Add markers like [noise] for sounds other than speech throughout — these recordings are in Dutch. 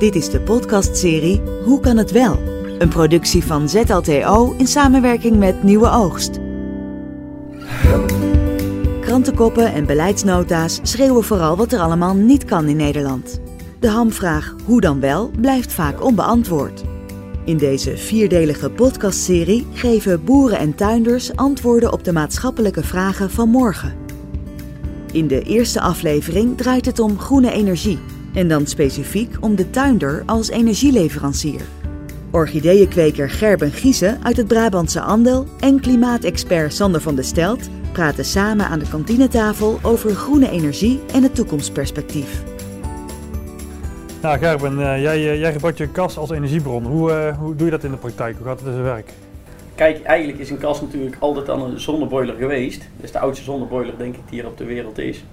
Dit is de podcastserie Hoe kan het wel? Een productie van ZLTO in samenwerking met Nieuwe Oogst. Krantenkoppen en beleidsnota's schreeuwen vooral wat er allemaal niet kan in Nederland. De hamvraag hoe dan wel blijft vaak onbeantwoord. In deze vierdelige podcastserie geven boeren en tuinders antwoorden op de maatschappelijke vragen van morgen. In de eerste aflevering draait het om groene energie en dan specifiek om de tuinder als energieleverancier. Orchideeënkweker Gerben Giese uit het Brabantse Andel en klimaatexpert Sander van de Stelt praten samen aan de kantinetafel over groene energie en het toekomstperspectief. Nou Gerben, uh, jij, uh, jij gebruikt je kas als energiebron. Hoe, uh, hoe doe je dat in de praktijk? Hoe gaat het in zijn werk? Kijk, eigenlijk is een kas natuurlijk altijd al een zonneboiler geweest. Dat is de oudste zonneboiler denk ik die er op de wereld is.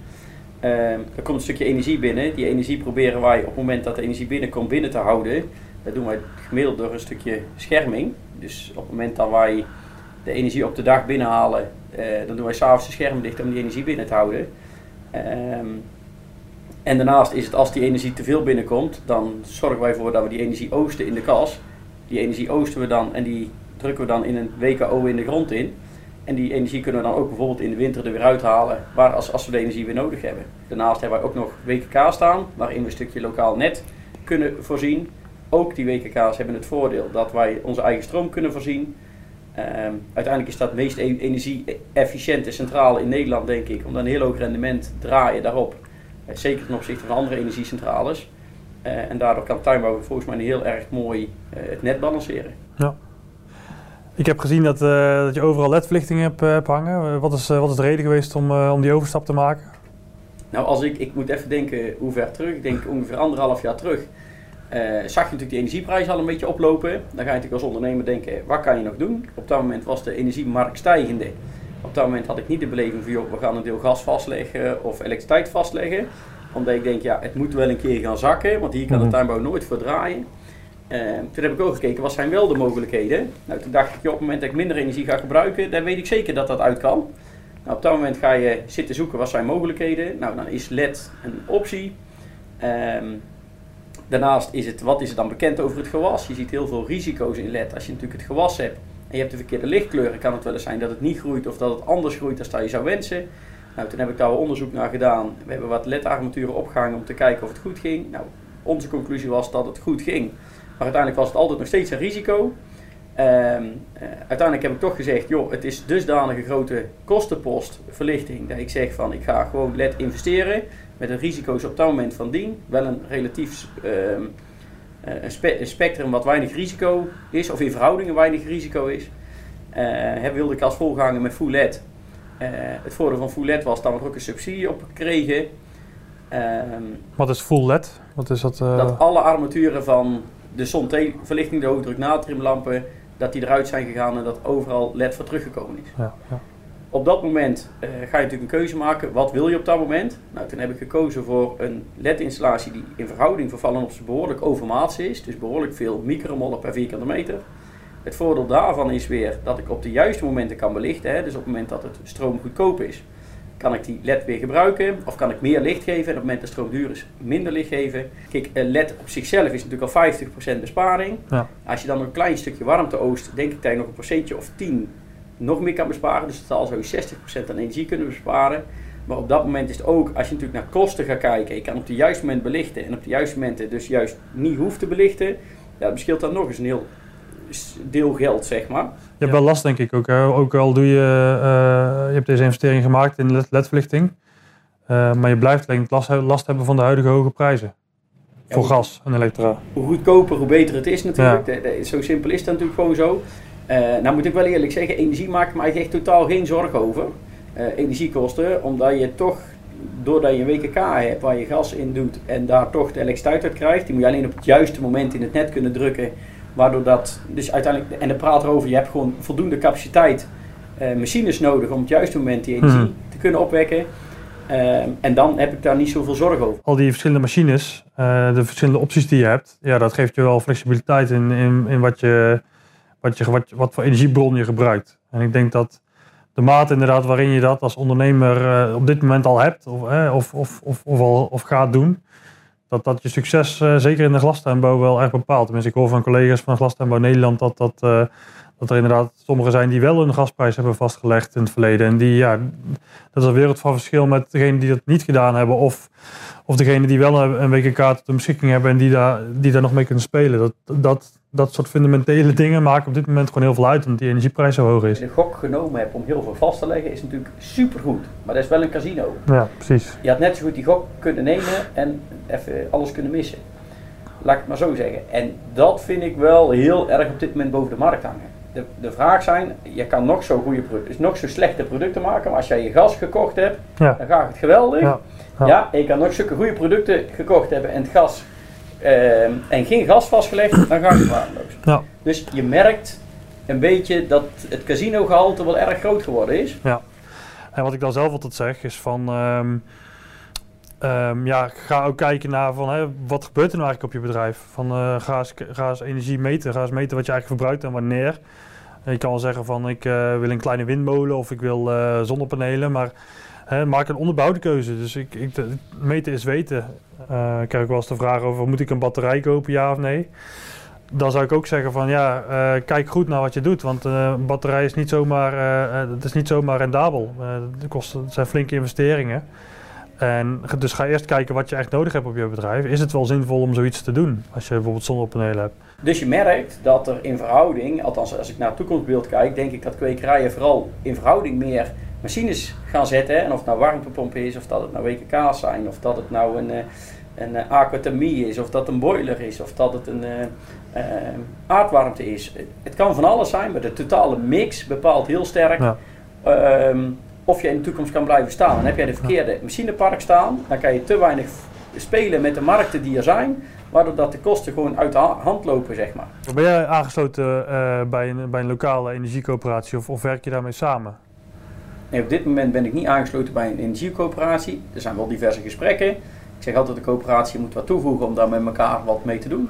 Er komt een stukje energie binnen. Die energie proberen wij op het moment dat de energie binnenkomt binnen te houden. Dat doen wij gemiddeld door een stukje scherming. Dus op het moment dat wij de energie op de dag binnenhalen, dan doen wij s'avonds de scherm dicht om die energie binnen te houden. Ehm, en daarnaast is het als die energie te veel binnenkomt, dan zorgen wij ervoor dat we die energie oosten in de kas. Die energie oosten we dan en die drukken we dan in een WKO in de grond in. En die energie kunnen we dan ook bijvoorbeeld in de winter er weer uithalen, waar als, als we de energie weer nodig hebben. Daarnaast hebben wij ook nog WKK staan, waarin we een stukje lokaal net kunnen voorzien. Ook die WKK's hebben het voordeel dat wij onze eigen stroom kunnen voorzien. Um, uiteindelijk is dat het meest e-, energie-efficiënte centrale in Nederland, denk ik, omdat een heel hoog rendement draaien daarop eh, zeker ten opzichte van andere energiecentrales. Uh, en daardoor kan tuinbouw volgens mij heel erg mooi uh, het net balanceren. Ja. Ik heb gezien dat, uh, dat je overal ledverlichting hebt, hebt hangen. wat, is, wat is de reden geweest om, om die overstap te maken? Nou, als ik, ik moet even denken hoe ver terug. Ik denk ongeveer anderhalf jaar terug. zag je natuurlijk die energieprijs al een beetje oplopen. Dan ga je natuurlijk als ondernemer denken, wat kan je nog doen? Op dat moment was de energiemarkt stijgende. Op dat moment had ik niet de beleving van, joh, we gaan een deel gas vastleggen of elektriciteit vastleggen. Omdat ik denk, ja, het moet wel een keer gaan zakken, want hier kan de mhm. tuinbouw nooit voor draaien. Uh, toen heb ik ook gekeken, wat zijn wel de mogelijkheden? Nou, toen dacht ik, op het moment dat ik minder energie ga gebruiken, dan weet ik zeker dat dat uit kan. Nou, op dat moment ga je zitten zoeken, wat zijn mogelijkheden? Nou, dan is LED een optie. Um, daarnaast is het, wat is er dan bekend over het gewas? Je ziet heel veel risico's in LED. Als je natuurlijk het gewas hebt, en je hebt de verkeerde lichtkleuren, kan het wel eens zijn dat het niet groeit of dat het anders groeit dan je zou wensen. Nou, toen heb ik daar onderzoek naar gedaan. We hebben wat LED-armaturen opgehangen om te kijken of het goed ging. Nou, onze conclusie was dat het goed ging. Maar uiteindelijk was het altijd nog steeds een risico. Uh, uiteindelijk heb ik toch gezegd, joh, het is dusdanig een grote kostenpost verlichting dat ik zeg van ik ga gewoon LED investeren met de risico's op dat moment van dien. Wel een relatief uh, eh, een, spe een, spectrum wat weinig risico is, of in verhoudingen weinig risico is. Uh, wilde ik als volganger met full LED. Uh, het voordeel van full LED was dat we er ook een subsidie op kregen. Um, wat is full LED? Wat is dat, dat alle armaturen van de zonverlichting, de hoogdruk natriumlampen, dat die eruit zijn gegaan en dat overal LED voor teruggekomen is. Ja, ja op dat moment uh, ga je natuurlijk een keuze maken. Wat wil je op dat moment? Nou, toen heb ik gekozen voor een LED-installatie die in verhouding vervallen op zijn behoorlijk overmaats is. Dus behoorlijk veel micromollen per vierkante meter. Het voordeel daarvan is weer dat ik op de juiste momenten kan belichten. Hè. Dus op het moment dat het stroom goedkoop is, kan ik die LED weer gebruiken. Of kan ik meer licht geven. En op het moment dat stroom duur is, minder licht geven. Kijk, LED op zichzelf is natuurlijk al 50% besparing. Ja. Als je dan een klein stukje warmte oost, denk ik dat je nog een procentje of 10 nog meer kan besparen. Dus dat zal zo 60% aan energie kunnen besparen. Maar op dat moment is het ook, als je natuurlijk naar kosten gaat kijken, je kan op het juiste moment belichten en op de juiste momenten dus juist niet hoeft te belichten, ja, dat scheelt dan nog eens een heel deel geld, zeg maar. Je hebt wel last, denk ik ook. Hè? Ook al doe je, uh, je hebt deze investering gemaakt in ledverlichting, uh, maar je blijft alleen last, last hebben van de huidige hoge prijzen. voor gas en elektra. Hoe goedkoper, hoe beter het is natuurlijk. zo simpel is het natuurlijk gewoon zo. Uh, nou moet ik wel eerlijk zeggen, energie maakt mij echt totaal geen zorgen over. Uh, energiekosten, omdat je toch, doordat je een WKK hebt waar je gas in doet en daar toch de elektriciteit uit krijgt, die moet je alleen op het juiste moment in het net kunnen drukken. Waardoor dat, dus uiteindelijk, en de praat erover, je hebt gewoon voldoende capaciteit, uh, machines nodig om op het juiste moment die energie mhm. te kunnen opwekken. en dan heb ik daar niet zoveel zorgen over. Al die verschillende machines, de verschillende opties die je hebt, ja, dat geeft je wel flexibiliteit in, in, in wat je wat, je, wat, wat voor energiebron je gebruikt. En ik denk dat de mate inderdaad waarin je dat als ondernemer op dit moment al hebt of, of, of, of, of, al, of gaat doen, dat dat je succes uh, zeker in de glastuinbouw wel echt bepaalt. Tenminste, ik hoor van collega's van Glastuinbouw Nederland dat, dat, uh, dat er inderdaad sommigen zijn die wel een gasprijs hebben vastgelegd in het verleden. En die, ja, dat is een wereld van verschil met degenen die dat niet gedaan hebben. Of, of degene die wel een, een WK-kaart de beschikking hebben en die daar, die daar nog mee kunnen spelen. Dat, dat, dat soort fundamentele dingen maken op dit moment gewoon heel veel uit, omdat die energieprijs zo hoog is. De gok genomen hebt om heel veel vast te leggen is natuurlijk supergoed. Maar dat is wel een casino. Ja, precies. Je had net zo goed die gok kunnen nemen en even alles kunnen missen. Laat ik het maar zo zeggen. En dat vind ik wel heel erg op dit moment boven de markt hangen. De, de vraag zijn, je kan nog zo, goede, nog zo slechte producten maken, maar als jij je gas gekocht hebt, Ja. dan gaat het geweldig. Ja. Ja. Ja. en je kan nog zulke goede producten gekocht hebben en het gas ehm, en geen gas vastgelegd, dan gaat het waardeloos. Ja. Dus je merkt een beetje dat het casino-gehalte wel erg groot geworden is. En wat ik dan zelf altijd zeg is van, ehm, ehm, ja, ga ook kijken naar van, wat gebeurt er nou eigenlijk op je bedrijf? Van, eh, ga, eens, energie meten, ga eens meten wat je eigenlijk verbruikt en wanneer. Je kan wel zeggen van, ik eh, wil een kleine windmolen of ik wil eh, zonnepanelen, maar maak een onderbouwde keuze. Dus ik, ik, meten is weten. Ik krijg ook wel eens de vraag over, moet ik een batterij kopen, ja of nee? Dan zou ik ook zeggen van ja, kijk goed naar wat je doet. Want een batterij is niet zomaar, het is niet zomaar rendabel. Het, kost, het zijn flinke investeringen. En dus ga eerst kijken wat je echt nodig hebt op je bedrijf. Is het wel zinvol om zoiets te doen? Als je bijvoorbeeld zonnepanelen hebt. Dus je merkt dat er in verhouding, althans als ik naar het toekomstbeeld kijk, denk ik dat kwekerijen vooral in verhouding meer machines gaan zetten. En of het nou warmtepompen is, of dat het nou WKK's zijn, of dat het nou een, eh, een eh, aquathermie is, of dat een boiler is, of dat het een eh, aardwarmte is. Het- kan van alles zijn, maar de totale mix bepaalt heel sterk Ja. ehm, of je in de toekomst kan blijven staan. En heb jij de verkeerde machinepark staan, dan kan je te weinig spelen met de markten die er zijn, waardoor dat de kosten gewoon uit de ha- hand lopen, zeg maar. Ben jij aangesloten eh, bij, een, bij een lokale energiecoöperatie of, of werk je daarmee samen? Nee, op dit moment ben ik niet aangesloten bij een energiecoöperatie. Er zijn wel diverse gesprekken. Ik zeg altijd, de coöperatie moet wat toevoegen om daar met elkaar wat mee te doen.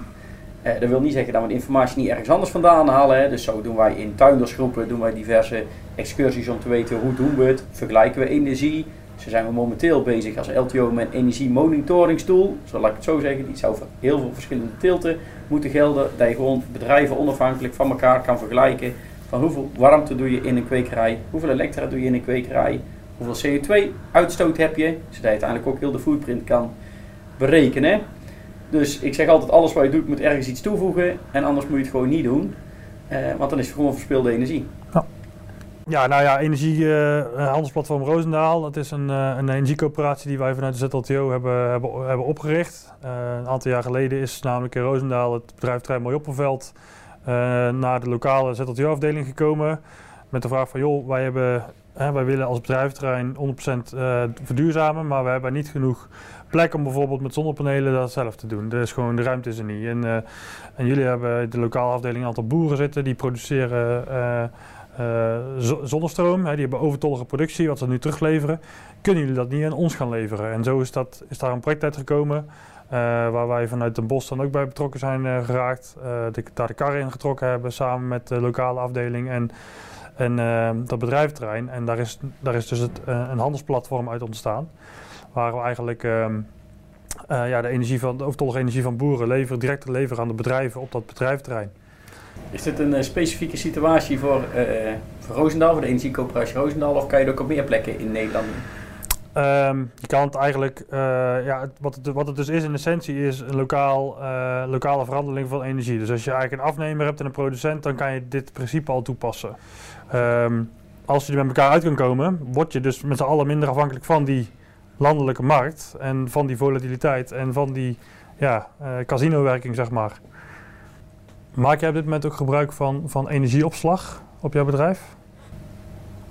Eh, dat wil niet zeggen dat we de informatie niet ergens anders vandaan halen. Hè. Dus zo doen wij in tuindersgroepen doen wij diverse excursies om te weten hoe doen we het. Vergelijken we energie. Zo zijn we momenteel bezig als LTO met een energiemonitoringsstoel. Zo laat ik het zo zeggen. Die zou voor heel veel verschillende tilten moeten gelden. Dat je gewoon bedrijven onafhankelijk van elkaar kan vergelijken. Van hoeveel warmte doe je in een kwekerij, hoeveel elektra doe je in een kwekerij, hoeveel CO2-uitstoot heb je, zodat je uiteindelijk ook heel de footprint kan berekenen. Dus ik zeg altijd, alles wat je doet moet ergens iets toevoegen en anders moet je het gewoon niet doen. Eh, want dan is het gewoon verspilde energie. Ja, nou ja, energie, eh, handelsplatform Roosendaal. Dat is een, eh, een energiecoöperatie die wij vanuit de ZLTO hebben, hebben, hebben opgericht. Eh, een aantal jaar geleden is namelijk in Roosendaal het bedrijf Trein Mooi Opperveld eh, naar de lokale ZLTO-afdeling gekomen. Met de vraag van, joh, wij, hebben, hè, wij willen als bedrijventerrein 100% eh, verduurzamen, maar we hebben niet genoeg plek om bijvoorbeeld met zonnepanelen dat zelf te doen. Er is gewoon, de ruimte is er niet. En, eh, en jullie hebben de lokale afdeling een aantal boeren zitten die produceren... eh, zo- zonnestroom. Hè, die hebben overtollige productie, wat ze nu terugleveren. Kunnen jullie dat niet aan ons gaan leveren? En zo is, dat, is daar een project uitgekomen. eh, waar wij vanuit Den Bosch dan ook bij betrokken zijn eh, geraakt. eh, de, daar de kar in getrokken hebben samen met de lokale afdeling en, en dat bedrijventerrein. En daar is, daar is dus het, een handelsplatform uit ontstaan. Waar we eigenlijk ehm, eh, ja, de, energie van, de overtollige energie van boeren leveren, direct leveren aan de bedrijven op dat bedrijventerrein. Is dit een eh, specifieke situatie voor, eh, voor Roosendaal, voor de energiecoöperatie Roosendaal, of kan je het ook op meer plekken in Nederland? Ehm, je kan het eigenlijk, eh, ja, wat, het, wat het dus is in essentie, is een lokaal, eh, lokale verhandeling van energie. Dus als je eigenlijk een afnemer hebt en een producent, dan kan je dit principe al toepassen. Ehm, als je er met elkaar uit kan komen, word je dus met z'n allen minder afhankelijk van die landelijke markt en van die volatiliteit en van die ja, casino-werking, zeg maar. Maak jij op dit moment ook gebruik van, van energieopslag op jouw bedrijf?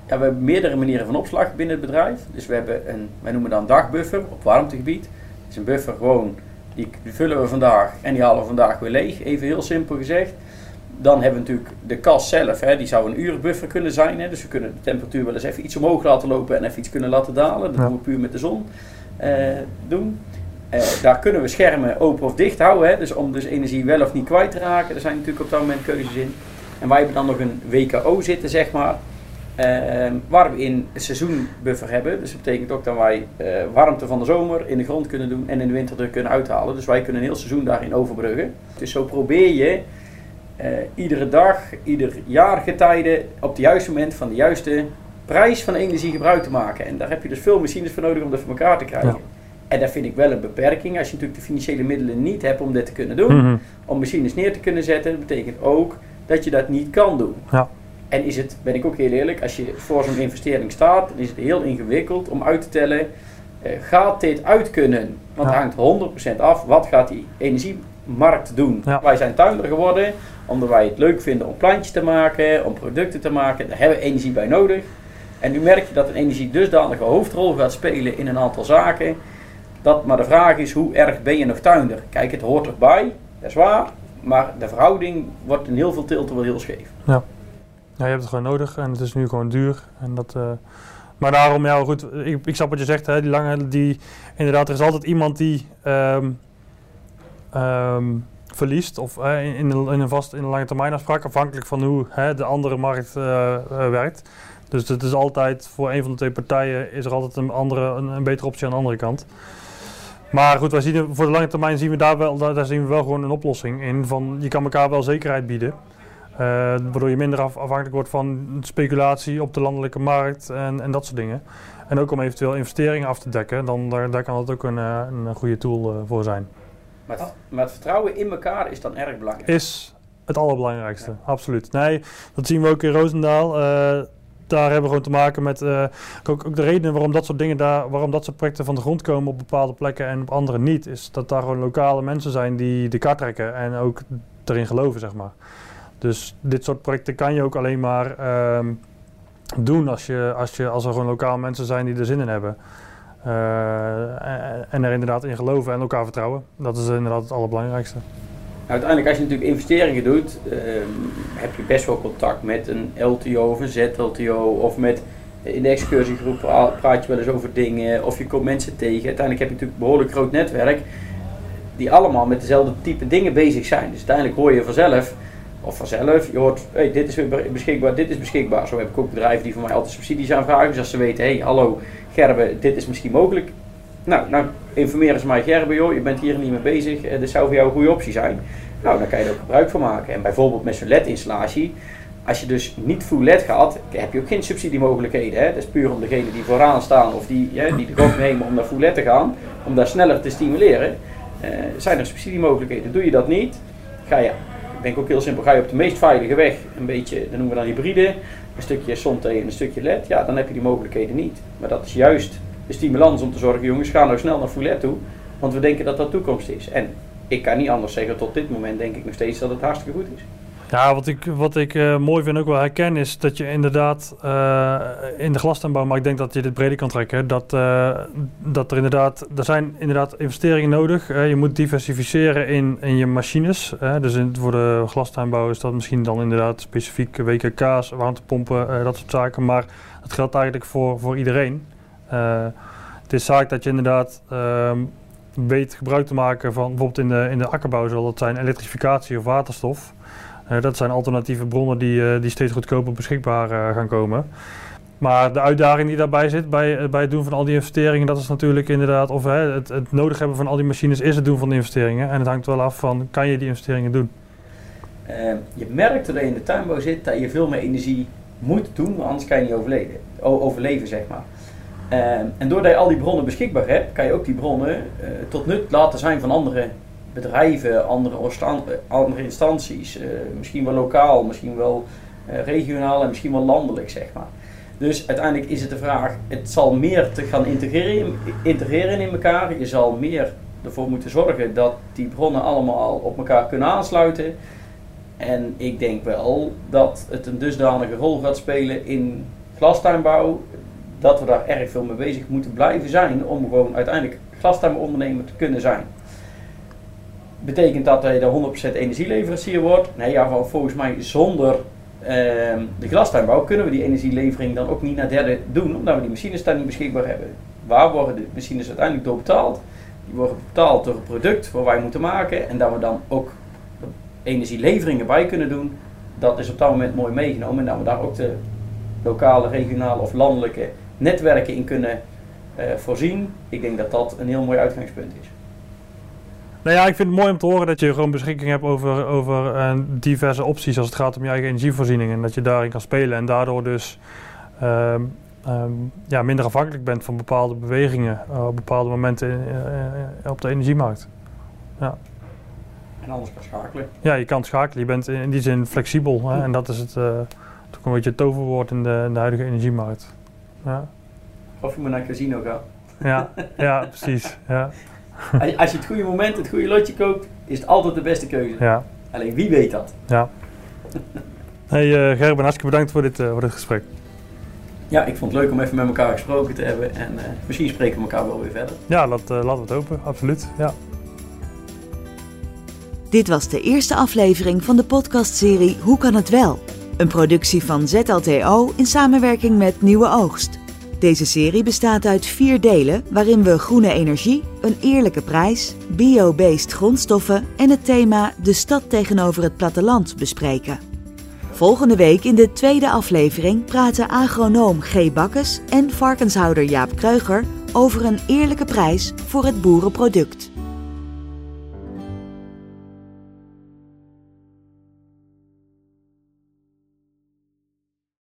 Ja, we hebben meerdere manieren van opslag binnen het bedrijf. Dus we hebben een, wij noemen dan dagbuffer op warmtegebied. Dat is een buffer gewoon, die vullen we vandaag en die halen we vandaag weer leeg. Even heel simpel gezegd. Dan hebben we natuurlijk de kas zelf, hè, die zou een urenbuffer kunnen zijn. Hè, dus we kunnen de temperatuur wel eens even iets omhoog laten lopen en even iets kunnen laten dalen. Dat Ja. doen we puur met de zon eh, doen. Eh, daar kunnen we schermen open of dicht houden. Hè, dus om dus energie wel of niet kwijt te raken. Er zijn natuurlijk op dat moment keuzes in. En wij hebben dan nog een WKO zitten, zeg maar. Ehm, waar we in een seizoenbuffer hebben. Dus dat betekent ook dat wij eh, warmte van de zomer in de grond kunnen doen en in de winter er kunnen uithalen. Dus wij kunnen een heel seizoen daarin overbruggen. Dus zo probeer je eh, iedere dag, ieder jaar getijden op het juiste moment van de juiste prijs van energie gebruik te maken. En daar heb je dus veel machines voor nodig om dat voor elkaar te krijgen. En dat vind ik wel een beperking. Als je natuurlijk de financiële middelen niet hebt om dit te kunnen doen, Mhm. om machines neer te kunnen zetten, dat betekent ook dat je dat niet kan doen. Ja. En is het, ben ik ook heel eerlijk, als je voor zo'n investering staat, dan is het heel ingewikkeld om uit te tellen, eh, gaat dit uit kunnen? Want Ja. het hangt 100% af, wat gaat die energiemarkt doen? Ja. Wij zijn tuinder geworden, omdat wij het leuk vinden om plantjes te maken, om producten te maken. Daar hebben we energie bij nodig. En nu merk je dat een energie dusdanige hoofdrol gaat spelen in een aantal zaken. Dat maar de vraag is, hoe erg ben je nog tuinder? Kijk, het hoort erbij, dat is waar. Maar de verhouding wordt in heel veel tilten wel heel scheef. Ja, je hebt het gewoon nodig en het is nu gewoon duur. En dat, eh, maar daarom, ja goed, ik, ik snap wat je zegt, hè, die lange, die, inderdaad, er is altijd iemand die ehm, ehm, verliest of in, in, een, vast, in lange termijn afspraak, afhankelijk van hoe hè, de andere markt eh, eh, werkt. Dus het is altijd, voor een van de twee partijen is er altijd een, andere, een betere optie aan de andere kant. Maar goed, wij zien, voor de lange termijn zien we daar wel, daar, zien we wel gewoon een oplossing in. Van, je kan elkaar wel zekerheid bieden. Eh, waardoor je minder af- afhankelijk wordt van speculatie op de landelijke markt en, en dat soort dingen. En ook om eventueel investeringen af te dekken, dan daar, daar kan het ook een, eh, een goede tool eh, voor zijn. Maar het, maar het vertrouwen in elkaar is dan erg belangrijk. Is het allerbelangrijkste, absoluut. Nee, dat zien we ook in Roosendaal. Daar hebben we gewoon te maken met eh, ook, ook de redenen waarom dat soort dingen daar, waarom dat soort projecten van de grond komen op bepaalde plekken en op andere niet. Is dat daar gewoon lokale mensen zijn die de kaart trekken en ook erin geloven, zeg maar. Dus dit soort projecten kan je ook alleen maar ehm, doen als, je, als, je, als er gewoon lokaal mensen zijn die er zin in hebben. Eh, en er inderdaad in geloven en elkaar vertrouwen. Dat is inderdaad het allerbelangrijkste. Uiteindelijk, als je natuurlijk investeringen doet, ehm, heb je best wel contact met een LTO of een ZLTO of met in de excursiegroep pra- praat je wel eens over dingen of je komt mensen tegen. Uiteindelijk heb je natuurlijk een behoorlijk groot netwerk die allemaal met dezelfde type dingen bezig zijn. Dus uiteindelijk hoor je vanzelf, of vanzelf, je hoort, hey, dit is weer beschikbaar, dit is beschikbaar. Zo heb ik ook bedrijven die voor mij altijd subsidies aanvragen. Dus als ze weten, hey, hallo Gerbe, dit is misschien mogelijk. Nou, nou informeren ze mij, Gerbe, joh, je bent hier niet mee bezig, dit zou voor jou een goede optie zijn. Nou, dan kan je er ook gebruik van maken. En bijvoorbeeld met zo'n LED-installatie, als je dus niet full LED gaat, heb je ook geen subsidiemogelijkheden. Hè? Dat is puur om degenen die vooraan staan of die, die de gok nemen om naar full LED te gaan, om daar sneller te stimuleren, eh, zijn er subsidiemogelijkheden. Doe je dat niet, ga je, ik denk ook heel simpel, ga je op de meest veilige weg, een beetje, dat noemen we dan hybride, een stukje zonte en een stukje LED, ja, dan heb je die mogelijkheden niet. Maar dat is juist de stimulans om te zorgen, jongens, ga nou snel naar LED toe, want we denken dat dat toekomst is. En ik kan niet anders zeggen, tot dit moment denk ik nog steeds dat het hartstikke goed is. Ja, wat ik, wat ik eh, mooi vind ook wel herken is dat je inderdaad eh, in de glastuinbouw, maar ik denk dat je dit breder kan trekken, dat, eh, dat er inderdaad, er zijn inderdaad investeringen nodig. Je moet diversificeren in, in je machines. dus in, voor de glastuinbouw is dat misschien dan inderdaad specifiek WKK's, warmtepompen, dat soort zaken. Maar dat geldt eigenlijk voor, voor iedereen. Eh, het is zaak dat je inderdaad ehm, weet gebruik te maken van bijvoorbeeld in de, in de akkerbouw zal dat zijn elektrificatie of waterstof. Eh, dat zijn alternatieve bronnen die, eh, die steeds goedkoper beschikbaar gaan komen. Maar de uitdaging die daarbij zit bij, bij het doen van al die investeringen, dat is natuurlijk inderdaad, of hè, het, het nodig hebben van al die machines is het doen van de investeringen. En het hangt wel af van, kan je die investeringen doen? Eh, je merkt dat je in de tuinbouw zit dat je veel meer energie moet doen, anders kan je niet overleven, overleven zeg maar. Eh, en doordat je al die bronnen beschikbaar hebt, kan je ook die bronnen eh, tot nut laten zijn van andere bedrijven, andere, eh, instanties, eh, misschien wel lokaal, misschien wel regionaal en misschien wel landelijk zeg maar. Dus uiteindelijk is het de vraag, het zal meer te gaan integreren, integreren in elkaar. Je zal meer ervoor moeten zorgen dat die bronnen allemaal op elkaar kunnen aansluiten. En ik denk wel dat het een dusdanige rol gaat spelen in glastuinbouw, dat we daar erg veel mee bezig moeten blijven zijn om gewoon uiteindelijk glastuinondernemer te kunnen zijn. Betekent dat dat je de 100% energieleverancier wordt? Nee, ja, volgens mij zonder ehm, de glastuinbouw kunnen we die energielevering dan ook niet naar derde doen, omdat we die machines daar niet beschikbaar hebben. Waar worden de machines uiteindelijk door betaald? Die worden betaald door het product wat wij moeten maken en dat we dan ook energieleveringen bij kunnen doen. Dat is op dat moment mooi meegenomen en dat we daar ook de lokale, regionale of landelijke netwerken in kunnen eh, voorzien. Ik denk dat dat een heel mooi uitgangspunt is. Nou ja, ik vind het mooi om te horen dat je gewoon beschikking hebt over, over uh, diverse opties als het gaat om je eigen energievoorziening. En dat je daarin kan spelen en daardoor dus ehm, ehm, ja, minder afhankelijk bent van bepaalde bewegingen op bepaalde momenten in, op de energiemarkt. Ja. En anders kan schakelen. Ja, je kan schakelen. Je bent in die zin flexibel. Hè? En dat is het, uh, toch een beetje het toverwoord in de, in de huidige energiemarkt. Ja. Of je moet naar het casino gaan. Ja, [laughs] ja precies. Ja. Als je het goede moment, het goede lotje koopt, is het altijd de beste keuze. Ja. Alleen wie weet dat? Ja. [laughs] Hey uh, Gerben, hartstikke bedankt voor dit, uh, voor dit gesprek. Ja, ik vond het leuk om even met elkaar gesproken te hebben en uh, misschien spreken we elkaar wel weer verder. Ja, laat, laten we het hopen, absoluut. Ja. Dit was de eerste aflevering van de podcastserie Hoe kan het wel? Een productie van ZLTO in samenwerking met Nieuwe Oogst. Deze serie bestaat uit vier delen waarin we groene energie, een eerlijke prijs, bio-based grondstoffen en het thema de stad tegenover het platteland bespreken. Volgende week in de tweede aflevering praten agronoom G. Bakkes en varkenshouder Jaap Kreuger over een eerlijke prijs voor het boerenproduct.